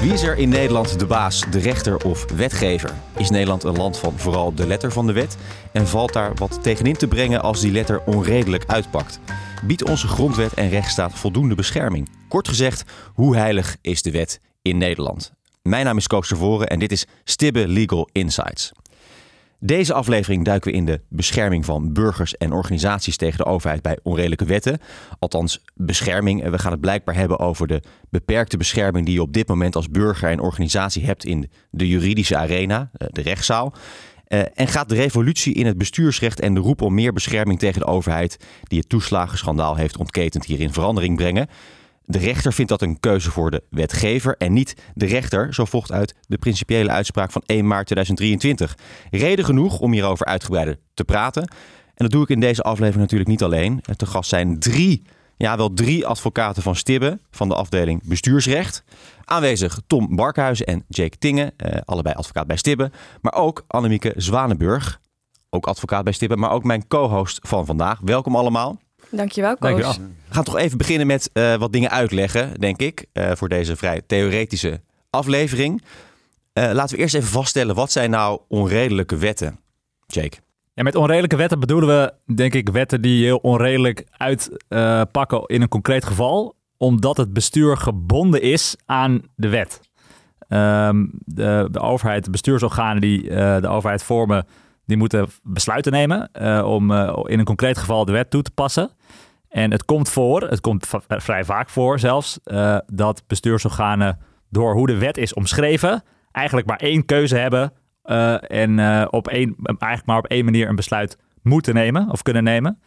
Wie is er in Nederland de baas, de rechter of wetgever? Is Nederland een land van vooral de letter van de wet? En valt daar wat tegenin te brengen als die letter onredelijk uitpakt? Biedt onze grondwet en rechtsstaat voldoende bescherming? Kort gezegd, hoe heilig is de wet in Nederland? Mijn naam is Koos Tervoren en dit is Stibbe Legal Insights. Deze aflevering duiken we in de bescherming van burgers en organisaties tegen de overheid bij onredelijke wetten. Althans, bescherming. We gaan het blijkbaar hebben over de beperkte bescherming die je op dit moment als burger en organisatie hebt in de juridische arena, eh, de rechtszaal. Uh, en gaat de revolutie in het bestuursrecht en de roep om meer bescherming tegen de overheid, die het toeslagenschandaal heeft ontketend, hierin verandering brengen? De rechter vindt dat een keuze voor de wetgever en niet de rechter, zo volgt uit de principiële uitspraak van 1 maart 2023. Reden genoeg om hierover uitgebreider te praten. En dat doe ik in deze aflevering natuurlijk niet alleen. Te gast zijn drie, ja wel drie advocaten van Stibbe van de afdeling bestuursrecht. Aanwezig Tom Barkhuizen en Jake Tingen, eh, allebei advocaat bij Stibbe. Maar ook Annemieke Zwanenburg, ook advocaat bij Stibbe, maar ook mijn co-host van vandaag. Welkom allemaal. Dankjewel, Koos. Dankjewel. We gaan toch even beginnen met uh, wat dingen uitleggen, denk ik, uh, voor deze vrij theoretische aflevering. Uh, laten we eerst even vaststellen, wat zijn nou onredelijke wetten? Jake. Ja, met onredelijke wetten bedoelen we, denk ik, wetten die heel onredelijk uitpakken in een concreet geval, omdat het bestuur gebonden is aan de wet. Um, de, de, overheid, de bestuursorganen die de overheid vormen, die moeten besluiten nemen uh, om uh, in een concreet geval de wet toe te passen. En het komt voor, het komt vrij vaak voor zelfs, uh, dat bestuursorganen door hoe de wet is omschreven, eigenlijk maar één keuze hebben en op één, eigenlijk maar op één manier een besluit moeten nemen of kunnen nemen.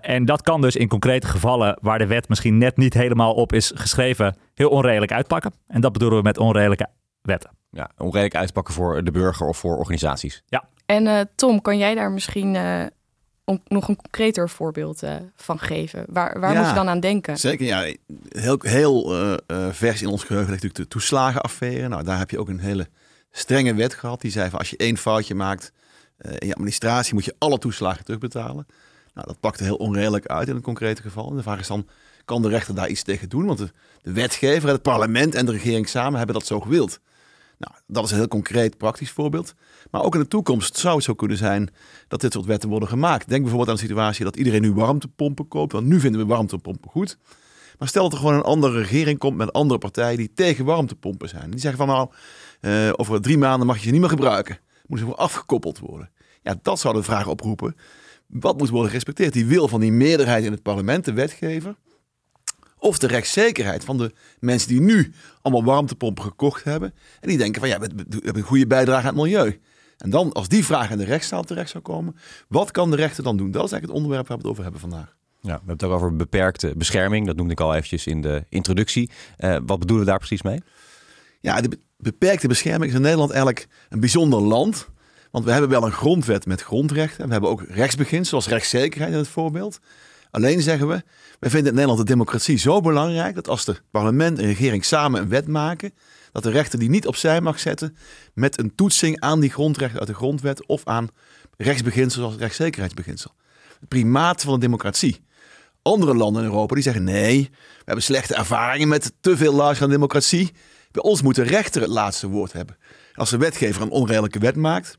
en dat kan dus in concrete gevallen waar de wet misschien net niet helemaal op is geschreven, heel onredelijk uitpakken. En dat bedoelen we met onredelijke wetten. Ja, onredelijk uitpakken voor de burger of voor organisaties. Ja. En uh, Tom, kan jij daar misschien uh, nog een concreter voorbeeld uh, van geven? Waar, waar ja, moet je dan aan denken? Zeker, ja. Heel, heel vers in ons geheugen ligt natuurlijk de toeslagenaffaire. Nou, daar heb je ook een hele strenge wet gehad. Die zei van als je één foutje maakt in je administratie, moet je alle toeslagen terugbetalen. Nou, dat pakte heel onredelijk uit in het concrete geval. En de vraag is dan, kan de rechter daar iets tegen doen? Want de, de wetgever, het parlement en de regering samen hebben dat zo gewild. Nou, dat is een heel concreet praktisch voorbeeld. Maar ook in de toekomst zou het zo kunnen zijn dat dit soort wetten worden gemaakt. Denk bijvoorbeeld aan de situatie dat iedereen nu warmtepompen koopt. Want nu vinden we warmtepompen goed. Maar stel dat er gewoon een andere regering komt met andere partijen die tegen warmtepompen zijn. Die zeggen van nou, uh, over drie maanden mag je ze niet meer gebruiken. Moeten ze gewoon afgekoppeld worden. Ja, dat zou de vraag oproepen. Wat moet worden gerespecteerd? Die wil van die meerderheid in het parlement, de wetgever, of de rechtszekerheid van de mensen die nu allemaal warmtepompen gekocht hebben. En die denken van ja, we hebben een goede bijdrage aan het milieu. En dan, als die vraag in de rechtszaal terecht zou komen, wat kan de rechter dan doen? Dat is eigenlijk het onderwerp waar we het over hebben vandaag. Ja, we hebben het ook over beperkte bescherming. Dat noemde ik al eventjes in de introductie. Uh, wat bedoelen we daar precies mee? Ja, de beperkte bescherming is in Nederland eigenlijk een bijzonder land. Want we hebben wel een grondwet met grondrechten. We hebben ook rechtsbeginselen, zoals rechtszekerheid in het voorbeeld. Alleen zeggen we, wij vinden in Nederland de democratie zo belangrijk dat als de parlement en regering samen een wet maken, dat de rechter die niet opzij mag zetten met een toetsing aan die grondrechten uit de grondwet of aan rechtsbeginselen zoals het rechtszekerheidsbeginsel. Het primaat van de democratie. Andere landen in Europa die zeggen nee, we hebben slechte ervaringen met te veel luisteren aan democratie. Bij ons moet de rechter het laatste woord hebben. Als de wetgever een onredelijke wet maakt,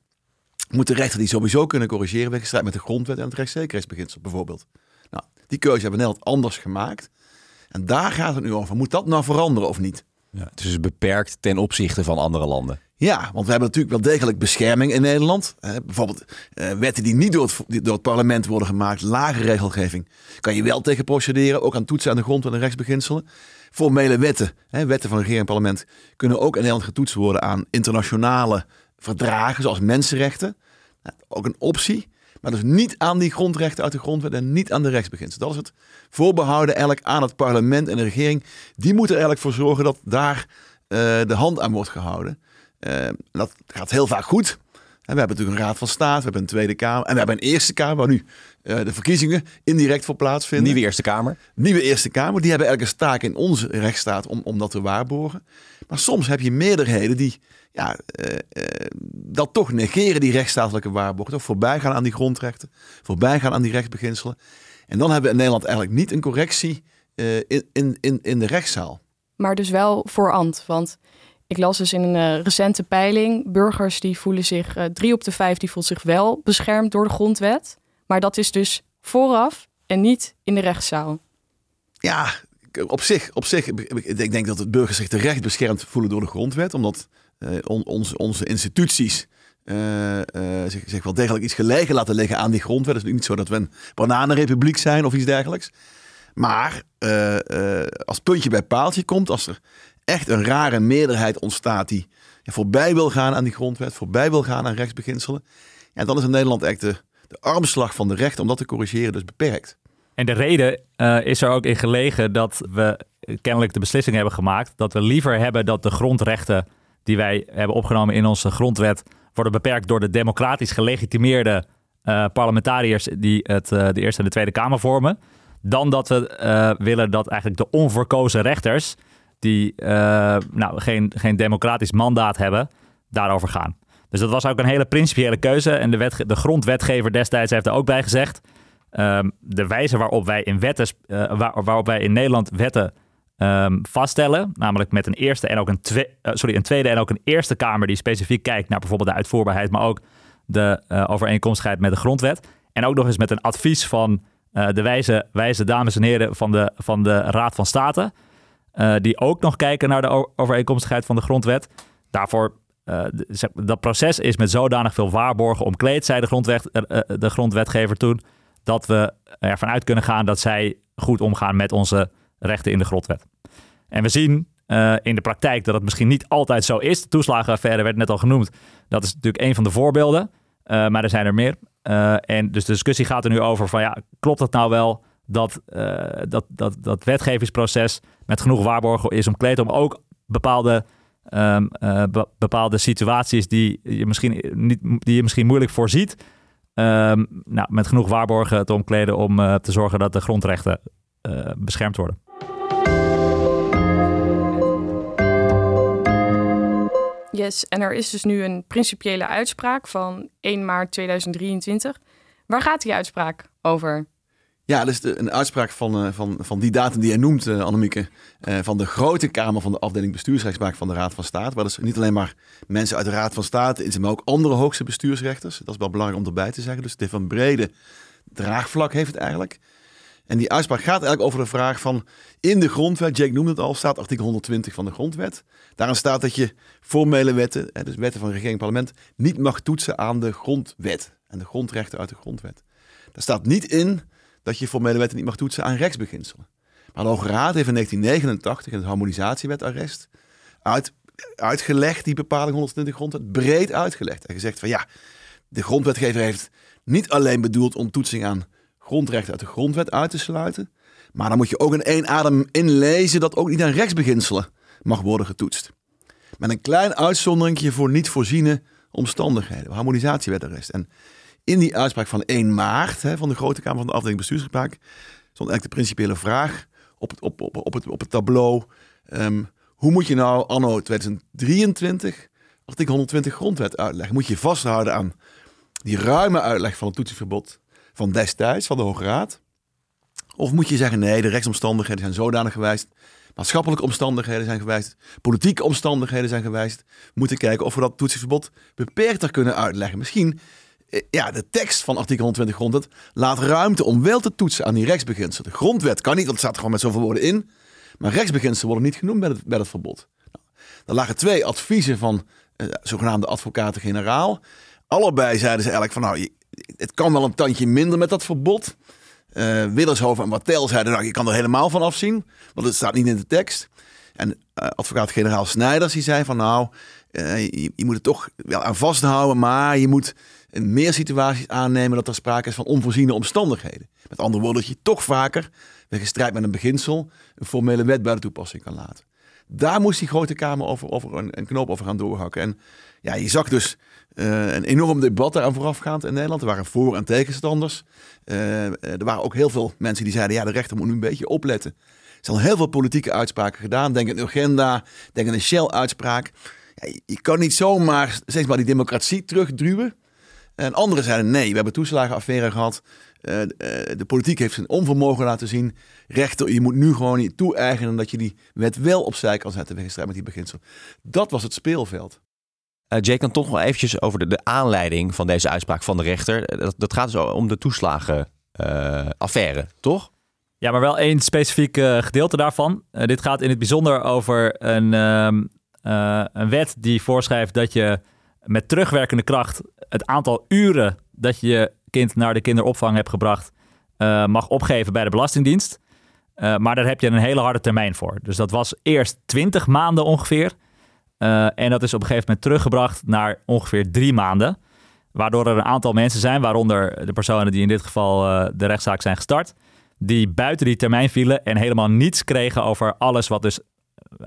moet de rechter die sowieso kunnen corrigeren wegens met de grondwet en het rechtszekerheidsbeginsel bijvoorbeeld. Die keuze hebben we Nederland anders gemaakt. En daar gaat het nu over. Moet dat nou veranderen of niet? Ja, het is beperkt ten opzichte van andere landen. Ja, want we hebben natuurlijk wel degelijk bescherming in Nederland. Eh, bijvoorbeeld eh, wetten die niet door het, door het parlement worden gemaakt, lage regelgeving, kan je wel tegen procederen, ook aan toetsen aan de grond en de rechtsbeginselen. Formele wetten, hè, wetten van regering en parlement, kunnen ook in Nederland getoetst worden aan internationale verdragen, zoals mensenrechten. Nou, ook een optie. Maar dus niet aan die grondrechten uit de grondwet en niet aan de rechtsbeginselen. Dat is het voorbehouden eigenlijk aan het parlement en de regering. Die moeten er eigenlijk voor zorgen dat daar uh, de hand aan wordt gehouden. Uh, dat gaat heel vaak goed. We hebben natuurlijk een raad van state, we hebben een Tweede Kamer en we hebben een Eerste Kamer waar nu uh, de verkiezingen indirect voor plaatsvinden. Nieuwe Eerste Kamer. Nieuwe Eerste Kamer, die hebben eigenlijk een taak in onze rechtsstaat om, om dat te waarborgen. Maar soms heb je meerderheden die ja, uh, uh, dat toch negeren, die rechtsstatelijke waarborgen. Voorbij gaan aan die grondrechten, voorbij gaan aan die rechtsbeginselen. En dan hebben we in Nederland eigenlijk niet een correctie uh, in, in, in de rechtszaal. maar dus wel voorhand. Want ik las dus in een recente peiling, burgers die voelen zich, drie op de vijf, die voelt zich wel beschermd door de grondwet. Maar dat is dus vooraf en niet in de rechtszaal. Ja, op zich, op zich, ik denk dat het burgers zich terecht beschermd voelen door de grondwet, omdat on, onze, onze instituties uh, uh, zich, wel degelijk iets gelegen laten liggen aan die grondwet. Het is niet zo dat we een bananenrepubliek zijn of iets dergelijks. Maar als puntje bij paaltje komt, als er echt een rare meerderheid ontstaat die ja, voorbij wil gaan aan die grondwet, voorbij wil gaan aan rechtsbeginselen, dan is in Nederland echt de, de armslag van de rechter om dat te corrigeren dus beperkt. En de reden uh, is er ook in gelegen dat we kennelijk de beslissing hebben gemaakt dat we liever hebben dat de grondrechten die wij hebben opgenomen in onze grondwet worden beperkt door de democratisch gelegitimeerde uh, parlementariërs die het, uh, de Eerste en de Tweede Kamer vormen, dan dat we willen dat eigenlijk de onverkozen rechters die nou, geen, geen democratisch mandaat hebben, daarover gaan. Dus dat was ook een hele principiële keuze. En de, wet, de grondwetgever destijds heeft er ook bij gezegd. Um, de wijze waarop wij in wetten, waar, waarop wij in Nederland wetten um, vaststellen, namelijk met een eerste en ook een, uh, sorry, een tweede en ook een eerste kamer die specifiek kijkt naar bijvoorbeeld de uitvoerbaarheid, maar ook de uh, overeenkomstigheid met de grondwet. En ook nog eens met een advies van de wijze, wijze dames en heren van de, van de Raad van State, die ook nog kijken naar de overeenkomstigheid van de grondwet. Daarvoor dat proces is met zodanig veel waarborgen omkleed, zei de, grondwet, de grondwetgever toen, dat we ervan uit kunnen gaan dat zij goed omgaan met onze rechten in de grondwet. En we zien uh, in de praktijk dat het misschien niet altijd zo is. De toeslagenaffaire werd net al genoemd. Dat is natuurlijk een van de voorbeelden, maar er zijn er meer. en dus de discussie gaat er nu over van ja, klopt het nou wel dat dat, dat, dat wetgevingsproces met genoeg waarborgen is omkleed om ook bepaalde be bepaalde situaties die je misschien, niet, die je misschien moeilijk voorziet. Um, nou, met genoeg waarborgen te omkleden om te zorgen dat de grondrechten beschermd worden. Yes, en er is dus nu een principiële uitspraak van 1 maart 2023. Waar gaat die uitspraak over? Ja, is de, een uitspraak van, uh, van, van die datum die jij noemt, uh, Annemieke. Uh, van de grote Kamer van de afdeling bestuursrechtspraak van de Raad van State. Waar dus niet alleen maar mensen uit de Raad van State in zijn, maar ook andere hoogste bestuursrechters. Dat is wel belangrijk om erbij te zeggen. Dus heeft een brede draagvlak heeft het eigenlijk. En die uitspraak gaat eigenlijk over de vraag van... in de grondwet, Jake noemde het al, staat artikel 120 van de grondwet. Daarin staat dat je formele wetten, dus wetten van regering en parlement... niet mag toetsen aan de grondwet en de grondrechten uit de grondwet. Daar staat niet in dat je formele wetten niet mag toetsen aan rechtsbeginselen. Maar de Hoge Raad heeft in 1989 in het harmonisatiewetarrest uit, uitgelegd, die bepaling 120 grondwet, breed uitgelegd. En gezegd van ja, de grondwetgever heeft niet alleen bedoeld om toetsing aan grondrechten uit de grondwet uit te sluiten, maar dan moet je ook in één adem inlezen dat ook niet aan rechtsbeginselen mag worden getoetst. Met een klein uitzonderingje voor niet voorziene omstandigheden, harmonisatiewetarrest. En in die uitspraak van 1 maart hè, van de Grote Kamer van de afdeling bestuursgespraak stond eigenlijk de principiële vraag op het, op, op, op het, op het tableau. Um, hoe moet je nou anno 2023 artikel 120 grondwet uitleggen? Moet je vasthouden aan die ruime uitleg van het toetsenverbod van destijds, van de Hoge Raad? Of moet je zeggen, nee, de rechtsomstandigheden zijn zodanig gewijzigd, maatschappelijke omstandigheden zijn gewijzigd, politieke omstandigheden zijn gewijzigd. We moeten kijken of we dat toetsenverbod beperkter kunnen uitleggen. Misschien eh, ja, de tekst van artikel 120 grondwet laat ruimte om wel te toetsen aan die rechtsbeginselen. De grondwet kan niet, want het staat er gewoon met zoveel woorden in. Maar rechtsbeginselen worden niet genoemd bij het, bij het verbod. Nou, er lagen twee adviezen van eh, zogenaamde advocaten-generaal. Allebei zeiden ze eigenlijk van nou, het kan wel een tandje minder met dat verbod. Uh, Willershoven en Wattel zeiden nou, je kan er helemaal van afzien, want het staat niet in de tekst. En uh, advocaat-generaal Snijders die zei van nou, uh, je, moet het toch wel aan vasthouden, maar je moet in meer situaties aannemen dat er sprake is van onvoorziene omstandigheden. Met andere woorden, dat je toch vaker, wegens strijd met een beginsel, een formele wet bij de toepassing kan laten. Daar moest die grote Kamer over, over een, een knoop over gaan doorhakken. En ja, je zag dus een enorm debat aan voorafgaand in Nederland. Er waren voor- en tegenstanders. Uh, er waren ook heel veel mensen die zeiden, ja, de rechter moet nu een beetje opletten. Er zijn heel veel politieke uitspraken gedaan. Denk aan Urgenda, denk aan een Shell-uitspraak. Je kan niet zomaar, zeg maar, die democratie terugduwen. En anderen zeiden nee, we hebben toeslagenaffaire gehad. eh, eh, de politiek heeft zijn onvermogen laten zien. Rechter, je moet nu gewoon toe-eigenen dat je die wet wel opzij kan zetten wegens strijd met die beginsel. Dat was het speelveld. Uh, Jake, dan toch nog eventjes over de, aanleiding van deze uitspraak van de rechter. Dat, dat gaat dus om de toeslagenaffaire, toch? Ja, maar wel één specifiek gedeelte daarvan. dit gaat in het bijzonder over een, ehm, een wet die voorschrijft dat je met terugwerkende kracht het aantal uren dat je je kind naar de kinderopvang hebt gebracht, mag opgeven bij de Belastingdienst. Maar daar heb je een hele harde termijn voor. Dus dat was eerst 20 maanden ongeveer. Uh, en dat is op een gegeven moment teruggebracht naar ongeveer drie maanden. Waardoor er een aantal mensen zijn, waaronder de personen die in dit geval de rechtszaak zijn gestart, die buiten die termijn vielen en helemaal niets kregen over alles wat dus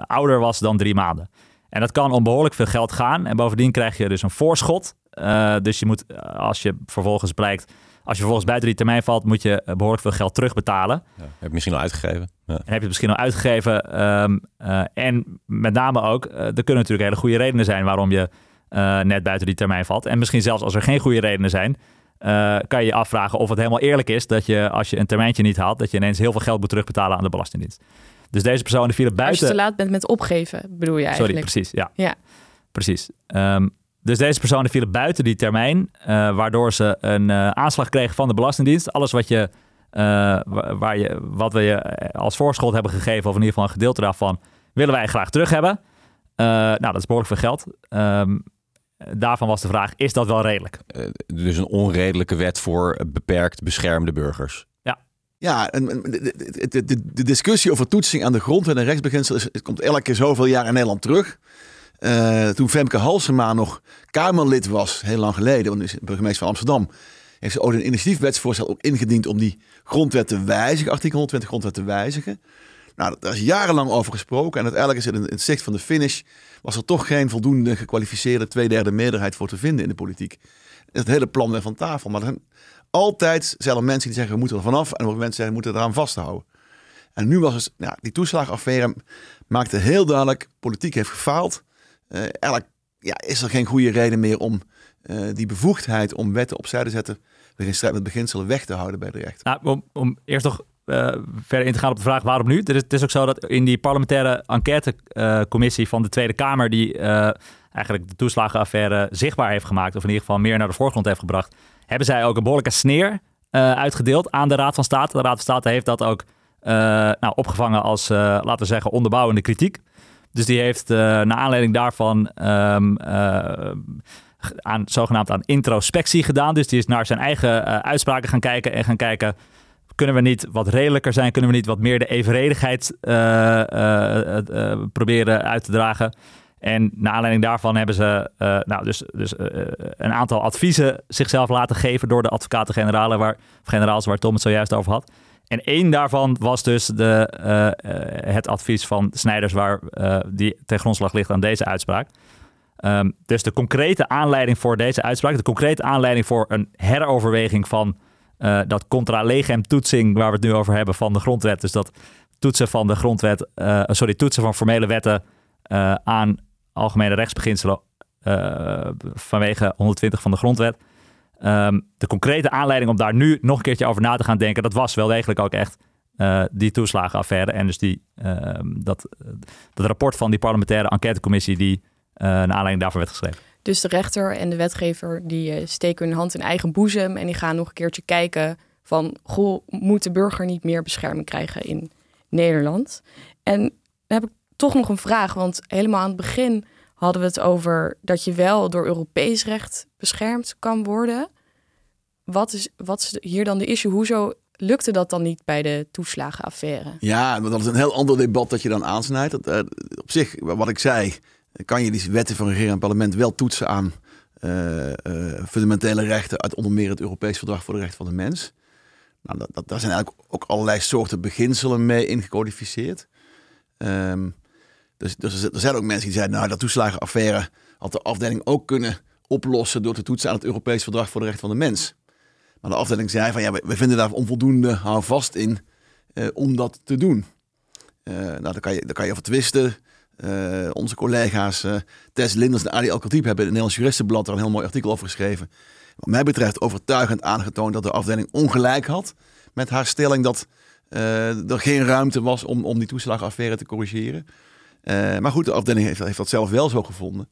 ouder was dan drie maanden. En dat kan om behoorlijk veel geld gaan. En bovendien krijg je dus een voorschot. Dus je moet, eh, als je vervolgens blijkt, als je vervolgens buiten die termijn valt, moet je eh, behoorlijk veel geld terugbetalen. Ja, heb je misschien al uitgegeven. Ja. En heb je het misschien al uitgegeven. Um, uh, en met name ook, uh, er kunnen natuurlijk hele goede redenen zijn waarom je net buiten die termijn valt. En misschien zelfs als er geen goede redenen zijn, kan je je afvragen of het helemaal eerlijk is dat je, als je een termijntje niet haalt, dat je ineens heel veel geld moet terugbetalen aan de Belastingdienst. Dus deze personen vielen buiten... Als je te laat bent met opgeven, bedoel je eigenlijk? Sorry, precies. Ja, ja. precies. Um, dus deze personen vielen buiten die termijn, uh, waardoor ze een uh, aanslag kregen van de Belastingdienst. Alles wat, je, uh, waar je, wat we je als voorschot hebben gegeven, of in ieder geval een gedeelte daarvan, willen wij graag terug hebben. nou, dat is behoorlijk veel geld. Um, daarvan was de vraag, is dat wel redelijk? dus een onredelijke wet voor beperkt beschermde burgers. Ja, en de, de, de, de, discussie over toetsing aan de grondwet en rechtsbeginsel is, het komt elke keer zoveel jaar in Nederland terug. Uh, toen Femke Halsema nog Kamerlid was, heel lang geleden, want nu is burgemeester van Amsterdam, heeft ze ook een initiatiefwetsvoorstel ook ingediend om die grondwet te wijzigen, artikel 120 grondwet te wijzigen. Nou, daar is jarenlang over gesproken en uiteindelijk is in het zicht van de finish, was er toch geen voldoende gekwalificeerde tweederde meerderheid voor te vinden in de politiek. Het hele plan werd van tafel, maar zijn altijd zijn er mensen die zeggen we moeten er vanaf en er mensen zeggen we moeten eraan vasthouden. En nu was het, ja, die toeslagaffaire maakte heel duidelijk, politiek heeft gefaald. Eigenlijk ja, is er geen goede reden meer om uh, die bevoegdheid om wetten opzij te zetten, weer in strijd met beginselen weg te houden bij de rechter. Nou, om, eerst nog uh, verder in te gaan op de vraag waarom nu. Het is, het is ook zo dat in die parlementaire enquêtecommissie van de Tweede Kamer, die eigenlijk de toeslagenaffaire zichtbaar heeft gemaakt, of in ieder geval meer naar de voorgrond heeft gebracht, hebben zij ook een behoorlijke sneer uitgedeeld aan de Raad van State. De Raad van State heeft dat ook nou, opgevangen als, laten we zeggen, onderbouwende kritiek. Dus die heeft naar aanleiding daarvan um, aan, zogenaamd aan introspectie gedaan. Dus die is naar zijn eigen uitspraken gaan kijken en gaan kijken... Kunnen we niet wat redelijker zijn? Kunnen we niet wat meer de evenredigheid proberen uit te dragen? En naar aanleiding daarvan hebben ze uh, nou, dus, dus uh, een aantal adviezen zichzelf laten geven door de advocaten-generalen, waar, of generaals waar Tom het zojuist over had. En één daarvan was dus de, uh, het advies van Snijders, waar die ten grondslag ligt aan deze uitspraak. Um, dus de concrete aanleiding voor deze uitspraak, de concrete aanleiding voor een heroverweging van dat contra legem toetsing, waar we het nu over hebben, van de grondwet. Dus dat toetsen van de grondwet, sorry, toetsen van formele wetten aan algemene rechtsbeginselen vanwege 120 van de grondwet. Um, de concrete aanleiding om daar nu nog een keertje over na te gaan denken, dat was wel degelijk ook echt uh, die toeslagenaffaire. En dus die, uh, dat, dat rapport van die parlementaire enquêtecommissie die naar aanleiding daarvoor werd geschreven. Dus de rechter en de wetgever die steken hun hand in eigen boezem en die gaan nog een keertje kijken van, goh, moet de burger niet meer bescherming krijgen in Nederland? En dan heb ik toch nog een vraag, want helemaal aan het begin hadden we het over dat je wel door Europees recht beschermd kan worden. Wat is, wat is hier dan de issue? Hoezo lukte dat dan niet bij de toeslagenaffaire? Ja, dat is een heel ander debat dat je dan aansnijdt. Dat, uh, op zich, wat ik zei, kan je die wetten van regering en parlement wel toetsen aan uh, uh, fundamentele rechten uit onder meer het Europees Verdrag voor de Rechten van de Mens. Nou, dat, dat, daar zijn eigenlijk ook allerlei soorten beginselen mee ingecodificeerd. Um, dus, dus er zijn ook mensen die zeiden, nou, dat toeslagenaffaire had de afdeling ook kunnen oplossen door te toetsen aan het Europees Verdrag voor de Rechten van de Mens. Maar de afdeling zei van, ja, we, vinden daar onvoldoende houvast in eh, om dat te doen. Uh, nou, daar kan je, daar kan je over twisten. Uh, onze collega's Tess Linders en Ali Al-Khatib hebben in het Nederlands Juristenblad er een heel mooi artikel over geschreven. Wat mij betreft overtuigend aangetoond dat de afdeling ongelijk had met haar stelling dat er geen ruimte was om, om die toeslagaffaire te corrigeren. Maar goed, de afdeling heeft, dat zelf wel zo gevonden.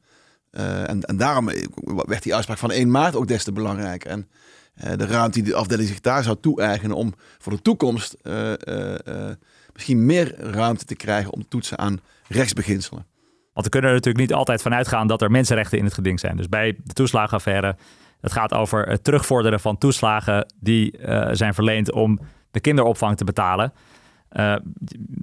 en, en daarom werd die uitspraak van 1 maart ook des te belangrijker. En de ruimte die de afdeling zich daar zou toe-eigenen om voor de toekomst misschien meer ruimte te krijgen om toetsen aan rechtsbeginselen. Want we kunnen er natuurlijk niet altijd van uitgaan dat er mensenrechten in het geding zijn. Dus bij de toeslagenaffaire, het gaat over het terugvorderen van toeslagen die zijn verleend om de kinderopvang te betalen. Uh,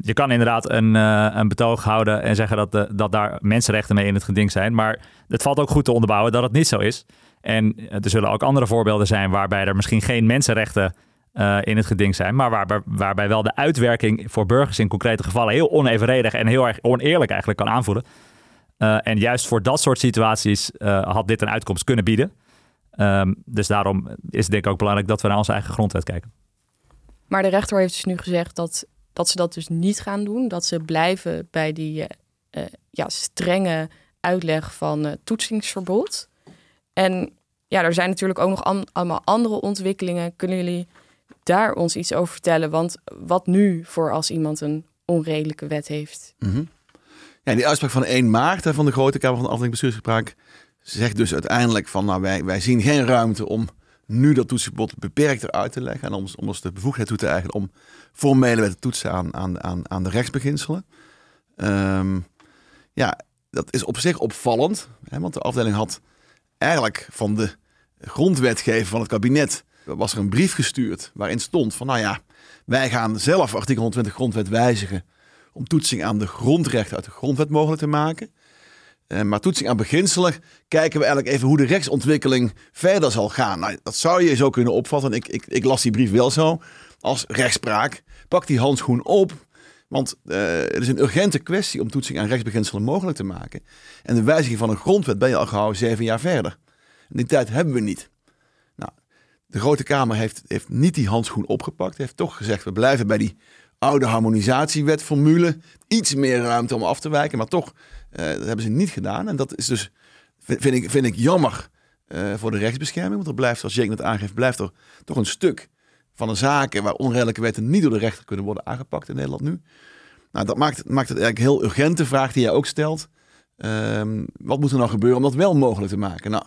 je kan inderdaad een, uh, een, betoog houden en zeggen dat, de, dat daar mensenrechten mee in het geding zijn. Maar het valt ook goed te onderbouwen dat het niet zo is. En er zullen ook andere voorbeelden zijn waarbij er misschien geen mensenrechten in het geding zijn, maar waarbij, waarbij wel de uitwerking voor burgers in concrete gevallen heel onevenredig en heel erg oneerlijk eigenlijk kan aanvoelen. En juist voor dat soort situaties had dit een uitkomst kunnen bieden. Um, dus daarom is het denk ik ook belangrijk dat we naar onze eigen grondwet kijken. Maar de rechter heeft dus nu gezegd dat, dat ze dat dus niet gaan doen. Dat ze blijven bij die ja, strenge uitleg van toetsingsverbod. En ja, er zijn natuurlijk ook nog allemaal andere ontwikkelingen. Kunnen jullie daar ons iets over vertellen? Want wat nu voor als iemand een onredelijke wet heeft? -hmm. Ja, die uitspraak van 1 maart van de Grote Kamer van de Afdeling Bestuursgespraak zegt dus uiteindelijk van nou, wij, wij zien geen ruimte om nu dat toetsverbod beperkter uit te leggen en om, om ons de bevoegdheid toe te eigenen om formele wetten te toetsen aan, aan, aan, aan de rechtsbeginselen. Um, ja, dat is op zich opvallend, hè, want de afdeling had eigenlijk van de grondwetgever van het kabinet was er een brief gestuurd waarin stond van nou ja, wij gaan zelf artikel 120 grondwet wijzigen om toetsing aan de grondrechten uit de grondwet mogelijk te maken. Uh, maar toetsing aan beginselen kijken we eigenlijk even hoe de rechtsontwikkeling verder zal gaan. Nou, dat zou je zo kunnen opvatten. Ik, ik, ik las die brief wel zo als rechtspraak. Pak die handschoen op. Want uh, het is een urgente kwestie om toetsing aan rechtsbeginselen mogelijk te maken. En de wijziging van een grondwet ben je al gehouden zeven jaar verder. En die tijd hebben we niet. De Grote Kamer heeft, heeft niet die handschoen opgepakt. Heeft toch gezegd, we blijven bij die oude harmonisatiewetformule. Iets meer ruimte om af te wijken. Maar toch, uh, dat hebben ze niet gedaan. En dat is dus, vind ik, vind ik jammer uh, voor de rechtsbescherming. Want er blijft, zoals Jake net aangeeft, blijft er toch een stuk van de zaken waar onredelijke wetten niet door de rechter kunnen worden aangepakt in Nederland nu. Nou, dat maakt, maakt het eigenlijk heel urgent, de vraag die jij ook stelt. Um, wat moet er nou gebeuren om dat wel mogelijk te maken? Nou,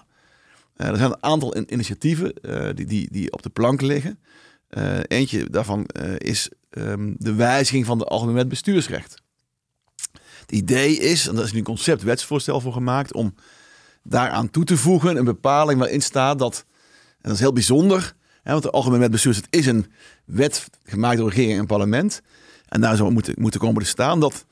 uh, er zijn een aantal initiatieven die, die, die op de plank liggen. Eentje daarvan is um, de wijziging van de Algemeen Bestuursrecht. Het idee is, en daar is nu een concept wetsvoorstel voor gemaakt, om daaraan toe te voegen een bepaling waarin staat dat, en dat is heel bijzonder, hè, want de Algemeen Wet Bestuursrecht is een wet gemaakt door regering en parlement. En daar zou moeten, moeten komen te staan dat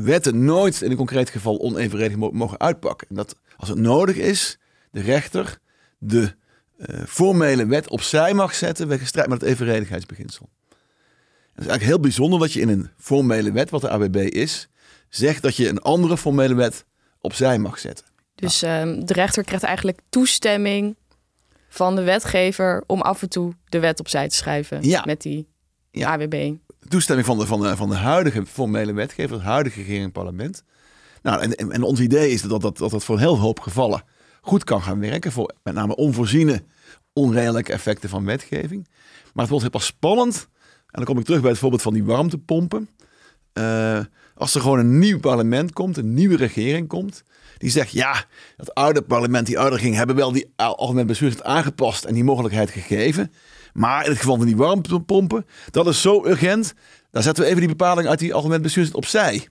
wetten nooit in een concreet geval onevenredig mogen uitpakken. En dat als het nodig is, de rechter de uh, formele wet opzij mag zetten wegens strijd met het evenredigheidsbeginsel. Het is eigenlijk heel bijzonder dat je in een formele wet, wat de ABB is, zegt dat je een andere formele wet opzij mag zetten. Dus nou. de rechter krijgt eigenlijk toestemming van de wetgever om af en toe de wet opzij te schrijven ja. met die ja. AWB. Toestemming van de, van, de, van de huidige formele wetgever, het huidige regering en parlement. Nou, en, en, ons idee is dat dat, dat dat voor een heel hoop gevallen goed kan gaan werken. Voor met name onvoorziene, onredelijke effecten van wetgeving. Maar het wordt heel pas spannend. En dan kom ik terug bij het voorbeeld van die warmtepompen. Uh, als er gewoon een nieuw parlement komt, een nieuwe regering komt. Die zegt, ja, dat oude parlement, die oude regering, hebben wel die algemeen bestuurswet aangepast en die mogelijkheid gegeven. Maar in het geval van die warmtepompen, dat is zo urgent. Dan zetten we even die bepaling uit die algemeen bestuurswet opzij.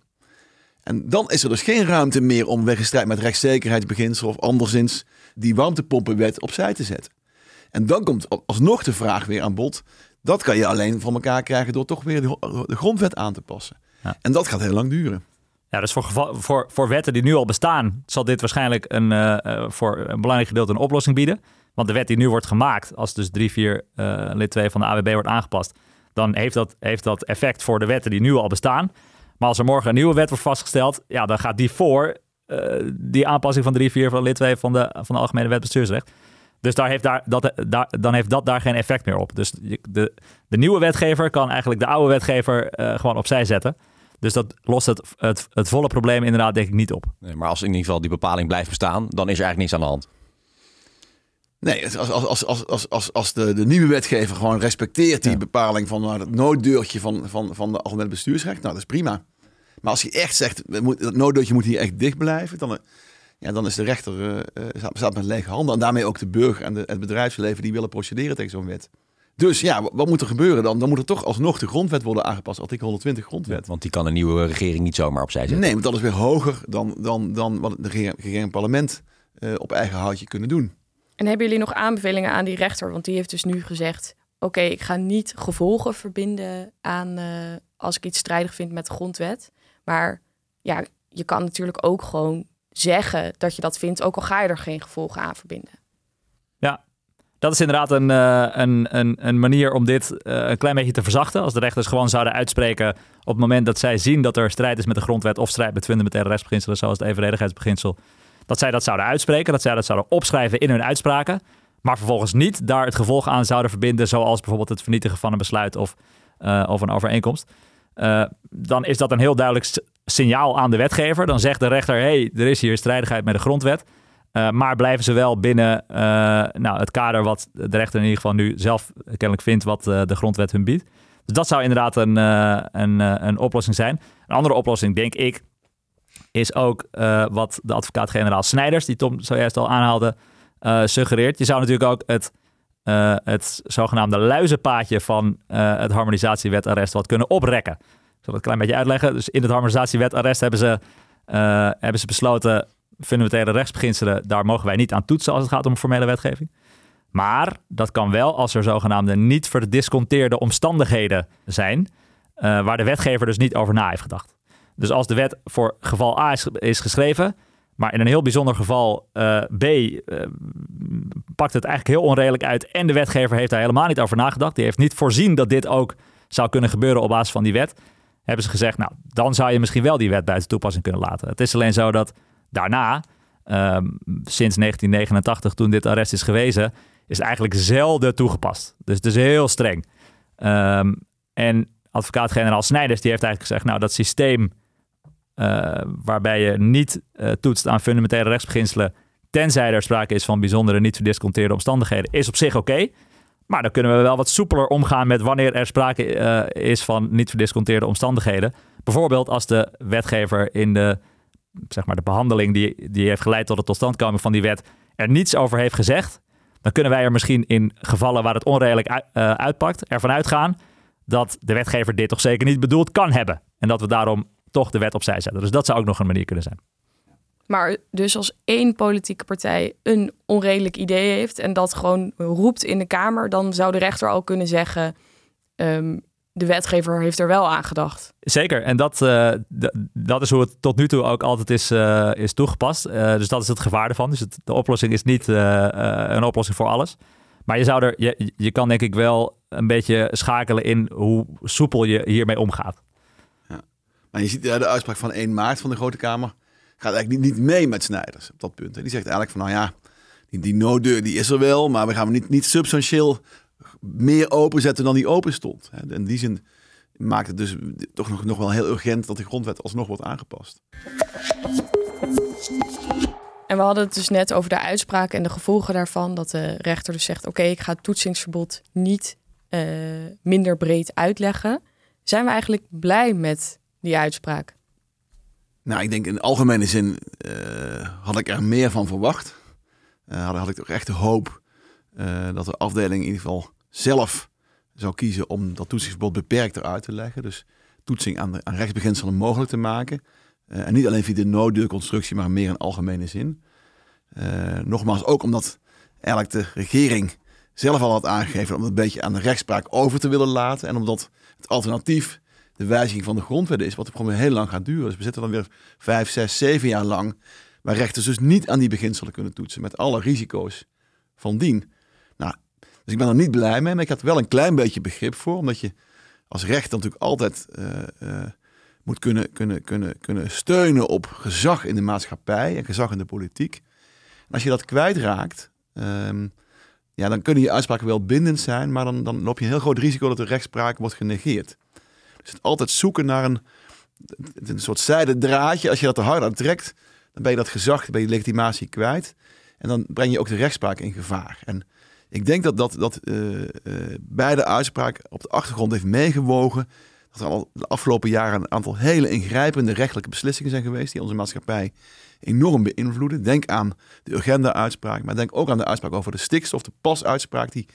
En dan is er dus geen ruimte meer om wegens met rechtszekerheidsbeginsel of anderszins die warmtepompenwet opzij te zetten. En dan komt alsnog de vraag weer aan bod. Dat kan je alleen van elkaar krijgen door toch weer de, grondwet aan te passen. Ja. En dat gaat heel lang duren. Ja, dus voor, voor, voor wetten die nu al bestaan, zal dit waarschijnlijk een, uh, voor een belangrijk gedeelte een oplossing bieden. Want de wet die nu wordt gemaakt, als dus 3, 4 uh, lid 2 van de AWB wordt aangepast, dan heeft dat, heeft dat effect voor de wetten die nu al bestaan. Maar als er morgen een nieuwe wet wordt vastgesteld, ja, dan gaat die voor uh, die aanpassing van 3, 4 van lid 2 van de, van de Algemene Wet Bestuursrecht. Dus daar heeft daar, dat, daar, dan heeft dat daar geen effect meer op. Dus de, de nieuwe wetgever kan eigenlijk de oude wetgever uh, gewoon opzij zetten. Dus dat lost het, het, het volle probleem inderdaad denk ik niet op. Nee, maar als in ieder geval die bepaling blijft bestaan, dan is er eigenlijk niks aan de hand. Nee, als, als, als, als, als, als, de, de nieuwe wetgever gewoon respecteert die Ja. bepaling van nou, het nooddeurtje van, van, van de algemene bestuursrecht, nou dat is prima. Maar als hij echt zegt, dat nooddeurtje moet hier echt dicht blijven, dan, eh, ja, dan is de rechter eh, eh, staat, staat met lege handen. En daarmee ook de burger en de, het bedrijfsleven die willen procederen tegen zo'n wet. Dus ja, wat, moet er gebeuren dan? Dan moet er toch alsnog de grondwet worden aangepast, artikel 120 grondwet. Want die kan een nieuwe regering niet zomaar opzij zetten. Nee, want dat is weer hoger dan, dan, dan wat de regering regering en parlement eh, op eigen houtje kunnen doen. En hebben jullie nog aanbevelingen aan die rechter? Want die heeft dus nu gezegd: Oké, ik ga niet gevolgen verbinden aan eh, als ik iets strijdig vind met de grondwet. Maar ja, je kan natuurlijk ook gewoon zeggen dat je dat vindt, ook al ga je er geen gevolgen aan verbinden. Dat is inderdaad een, eh, een, een, een manier om dit eh, een klein beetje te verzachten. Als de rechters gewoon zouden uitspreken op het moment dat zij zien dat er strijd is met de grondwet of strijd met fundamentele rechtsbeginselen, zoals het evenredigheidsbeginsel, dat zij dat zouden uitspreken, dat zij dat zouden opschrijven in hun uitspraken, maar vervolgens niet daar het gevolg aan zouden verbinden, zoals bijvoorbeeld het vernietigen van een besluit of, eh, of een overeenkomst. Dan is dat een heel duidelijk signaal aan de wetgever. Dan zegt de rechter, hé, hey, er is hier strijdigheid met de grondwet. Uh, maar blijven ze wel binnen uh, nou, het kader wat de rechter in ieder geval nu zelf kennelijk vindt wat uh, de grondwet hun biedt. Dus dat zou inderdaad een, een, een oplossing zijn. Een andere oplossing, denk ik, is ook wat de advocaat-generaal Snijders, die Tom zojuist al aanhaalde, suggereert. Je zou natuurlijk ook het, het zogenaamde luizenpaadje van het harmonisatiewetarrest wat kunnen oprekken. Ik zal het een klein beetje uitleggen. Dus in het harmonisatiewetarrest hebben ze, hebben ze besloten fundamentele rechtsbeginselen, daar mogen wij niet aan toetsen als het gaat om formele wetgeving. Maar dat kan wel als er zogenaamde niet verdisconteerde omstandigheden zijn, uh, waar de wetgever dus niet over na heeft gedacht. Dus als de wet voor geval A is, geschreven, maar in een heel bijzonder geval uh, B uh, pakt het eigenlijk heel onredelijk uit en de wetgever heeft daar helemaal niet over nagedacht. Die heeft niet voorzien dat dit ook zou kunnen gebeuren op basis van die wet. Hebben ze gezegd, nou, dan zou je misschien wel die wet buiten toepassing kunnen laten. Het is alleen zo dat daarna, um, sinds 1989, toen dit arrest is gewezen, is eigenlijk zelden toegepast. Dus het is heel streng. Um, en advocaat-generaal Snijders die heeft eigenlijk gezegd, nou dat systeem uh, waarbij je niet uh, toetst aan fundamentele rechtsbeginselen, tenzij er sprake is van bijzondere niet verdisconteerde omstandigheden, is op zich oké. Maar dan kunnen we wel wat soepeler omgaan met wanneer er sprake uh, is van niet verdisconteerde omstandigheden. Bijvoorbeeld als de wetgever in de zeg maar, de behandeling die, die heeft geleid tot de totstandkoming van die wet er niets over heeft gezegd, dan kunnen wij er misschien in gevallen waar het onredelijk uh, uitpakt ervan uitgaan dat de wetgever dit toch zeker niet bedoeld kan hebben. En dat we daarom toch de wet opzij zetten. Dus dat zou ook nog een manier kunnen zijn. Maar dus als één politieke partij een onredelijk idee heeft en dat gewoon roept in de Kamer, dan zou de rechter al kunnen zeggen: um, de wetgever heeft er wel aan gedacht. Zeker, en dat, uh, dat is hoe het tot nu toe ook altijd is, uh, is toegepast. Uh, dus dat is het gevaar ervan. Dus het, de oplossing is niet uh, een oplossing voor alles. Maar je, zou er, je, je kan denk ik wel een beetje schakelen in hoe soepel je hiermee omgaat. Ja. Maar je ziet ja, de uitspraak van 1 maart van de Grote Kamer gaat eigenlijk niet, niet mee met Snijders op dat punt. Die zegt eigenlijk van nou ja, die, die nooddeur die is er wel, maar we gaan hem niet, niet substantieel meer openzetten dan die open stond. In die zin maakt het dus toch nog, nog wel heel urgent dat de grondwet alsnog wordt aangepast. En we hadden het dus net over de uitspraak en de gevolgen daarvan. Dat de rechter dus zegt, oké, okay, ik ga het toetsingsverbod niet uh, minder breed uitleggen. Zijn we eigenlijk blij met die uitspraak? Nou, ik denk in algemene zin uh, had ik er meer van verwacht. Uh, had, had ik toch echt de hoop dat de afdeling in ieder geval zelf zou kiezen om dat toetsingsverbod beperkter uit te leggen. Dus toetsing aan, de, rechtsbeginselen mogelijk te maken. Uh, en niet alleen via de nooddeurconstructie, maar meer in algemene zin. Uh, nogmaals, ook omdat eigenlijk de regering zelf al had aangegeven om het een beetje aan de rechtspraak over te willen laten. En omdat het alternatief de wijziging van de grondwet is, wat gewoon heel lang gaat duren. Dus we zitten dan weer vijf, zes, zeven jaar lang, waar rechters dus niet aan die beginselen kunnen toetsen, met alle risico's van dien. Dus ik ben er niet blij mee, maar ik had wel een klein beetje begrip voor, omdat je als rechter natuurlijk altijd uh, uh, moet kunnen, kunnen, kunnen, kunnen steunen op gezag in de maatschappij en gezag in de politiek. En als je dat kwijtraakt, um, ja, dan kunnen je uitspraken wel bindend zijn, maar dan, dan loop je een heel groot risico dat de rechtspraak wordt genegeerd. Dus het altijd zoeken naar een, een soort zijden draadje. Als je dat te hard aan trekt, dan ben je dat gezag, ben je legitimatie kwijt. En dan breng je ook de rechtspraak in gevaar. En ik denk dat, dat, dat uh, uh, bij de uitspraak op de achtergrond heeft meegewogen. Dat er al de afgelopen jaren een aantal hele ingrijpende rechtelijke beslissingen zijn geweest. die onze maatschappij enorm beïnvloeden. Denk aan de agenda-uitspraak, maar denk ook aan de uitspraak over de stikstof, de pas-uitspraak. die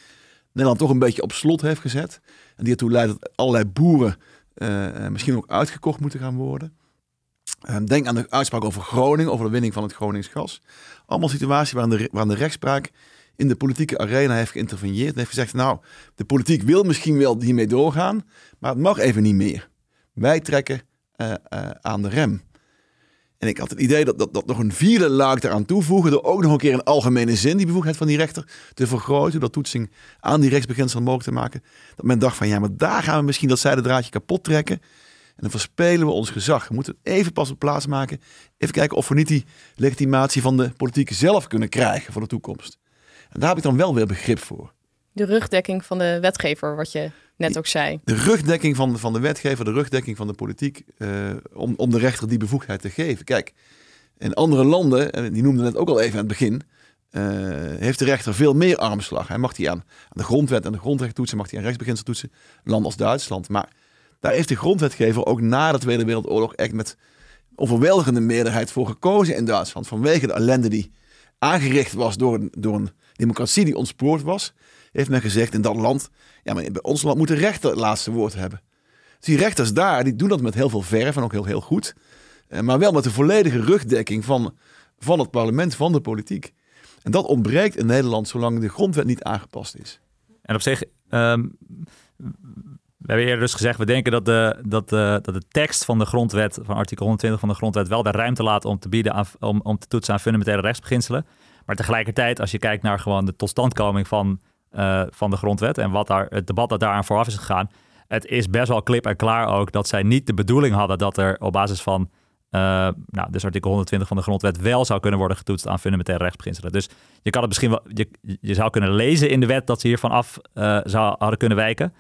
Nederland toch een beetje op slot heeft gezet. En die ertoe leidt dat allerlei boeren uh, misschien ook uitgekocht moeten gaan worden. Ehm, denk aan de uitspraak over Groningen, over de winning van het Gronings gas. Allemaal situaties waarin de, waarin de rechtspraak in de politieke arena heeft geïnterveneerd. En heeft gezegd, nou, de politiek wil misschien wel hiermee doorgaan, maar het mag even niet meer. Wij trekken uh, uh, aan de rem. En ik had het idee dat, dat, nog een vierde laag eraan toevoegen, door ook nog een keer in algemene zin die bevoegdheid van die rechter te vergroten, dat toetsing aan die rechtsbeginsel mogelijk te maken. Dat men dacht van ja, maar daar gaan we misschien dat zijdendraadje kapot trekken. En dan verspelen we ons gezag. We moeten even pas op plaats maken. Even kijken of we niet die legitimatie van de politiek zelf kunnen krijgen voor de toekomst. En daar heb ik dan wel weer begrip voor. De rugdekking van de wetgever, wat je net ook zei. De rugdekking van, van de wetgever, de rugdekking van de politiek, uh, om, om de rechter die bevoegdheid te geven. Kijk, in andere landen, en die noemden het ook al even aan het begin, uh, heeft de rechter veel meer armslag. Hij mag die aan, aan de grondwet en de grondrecht toetsen, mag hij aan rechtsbeginsel toetsen, land als Duitsland. Maar daar heeft de grondwetgever ook na de Tweede Wereldoorlog echt met overweldigende meerderheid voor gekozen in Duitsland. Vanwege de ellende die aangericht was door door een democratie die ontspoord was, heeft men gezegd in dat land, ja, maar bij ons land moet de rechter het laatste woord hebben. Dus die rechters daar, die doen dat met heel veel verf en ook heel, heel goed. Eh, maar wel met de volledige rugdekking van, van het parlement, van de politiek. En dat ontbreekt in Nederland zolang de grondwet niet aangepast is. En op zich, um, we hebben eerder dus gezegd, we denken dat de, dat, de, dat de tekst van de grondwet, van artikel 120 van de grondwet, wel de ruimte laat om te bieden om, om te toetsen aan fundamentele rechtsbeginselen. Maar tegelijkertijd, als je kijkt naar gewoon de totstandkoming van, uh, van de grondwet en wat daar, het debat dat daaraan vooraf is gegaan, het is best wel klip en klaar ook dat zij niet de bedoeling hadden dat er op basis van, uh, nou, dus artikel 120 van de grondwet wel zou kunnen worden getoetst aan fundamentele rechtsbeginselen. Dus je kan het misschien wel, je, je zou kunnen lezen in de wet dat ze hiervan af uh, zou, hadden kunnen wijken.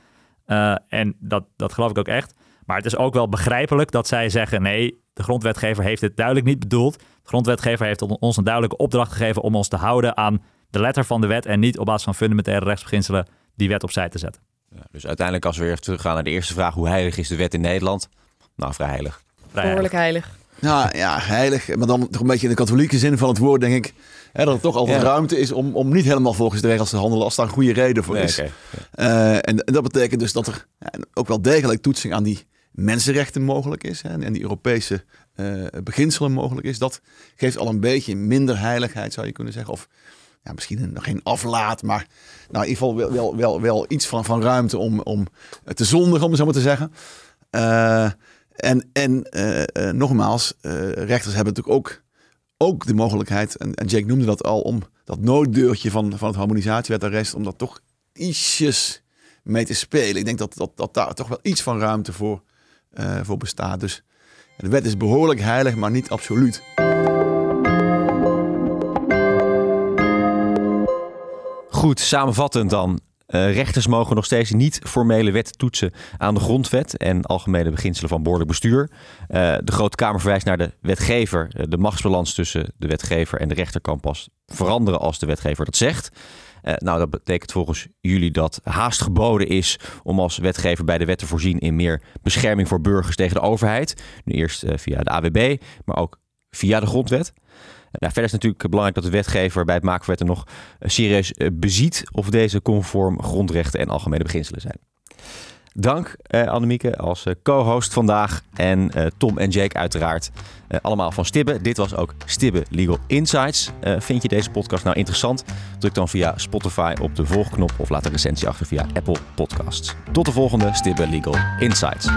En dat, dat geloof ik ook echt. Maar het is ook wel begrijpelijk dat zij zeggen: nee, de grondwetgever heeft dit duidelijk niet bedoeld. De grondwetgever heeft ons een duidelijke opdracht gegeven om ons te houden aan de letter van de wet en niet op basis van fundamentele rechtsbeginselen die wet opzij te zetten. Ja, dus uiteindelijk, als we weer teruggaan naar de eerste vraag: hoe heilig is de wet in Nederland? Nou, vrij heilig. Behoorlijk heilig. Nou ja, heilig. Maar dan toch een beetje in de katholieke zin van het woord, denk ik. Hè, dat er toch altijd ja. ruimte is om, om niet helemaal volgens de regels te handelen als daar een goede reden voor is. Okay. uh, en, en, dat betekent dus dat er ja, ook wel degelijk toetsing aan die mensenrechten mogelijk is. Hè, en die Europese uh, beginselen mogelijk is. Dat geeft al een beetje minder heiligheid, zou je kunnen zeggen. Of ja, misschien nog geen aflaat, maar nou, in ieder geval wel, wel, wel, iets van, van ruimte om, om te zondigen, om het zo maar te zeggen. Uh, en, en uh, nogmaals, rechters hebben natuurlijk ook ook de mogelijkheid, en, en Jake noemde dat al, om dat nooddeurtje van, van het harmonisatiewetarrest, om dat toch ietsjes mee te spelen. Ik denk dat, dat, dat daar toch wel iets van ruimte voor, uh, voor bestaat. Dus de wet is behoorlijk heilig, maar niet absoluut. Goed, samenvattend dan. Uh, rechters mogen nog steeds niet formele wet toetsen aan de grondwet en algemene beginselen van behoorlijk bestuur. Uh, de Grote Kamer verwijst naar de wetgever. Uh, de machtsbalans tussen de wetgever en de rechter kan pas veranderen als de wetgever dat zegt. nou, dat betekent volgens jullie dat haast geboden is om als wetgever bij de wet te voorzien in meer bescherming voor burgers tegen de overheid. Nu eerst via de AWB, maar ook via de grondwet. Nou, verder is het natuurlijk belangrijk dat de wetgever bij het maken van wetten nog serieus beziet of deze conform grondrechten en algemene beginselen zijn. Dank eh, Annemieke als co-host vandaag en Tom en Jake uiteraard allemaal van Stibbe. Dit was ook Stibbe Legal Insights. vind je deze podcast nou interessant? Druk dan via Spotify op de volgknop of laat een recensie achter via Apple Podcasts. Tot de volgende Stibbe Legal Insights.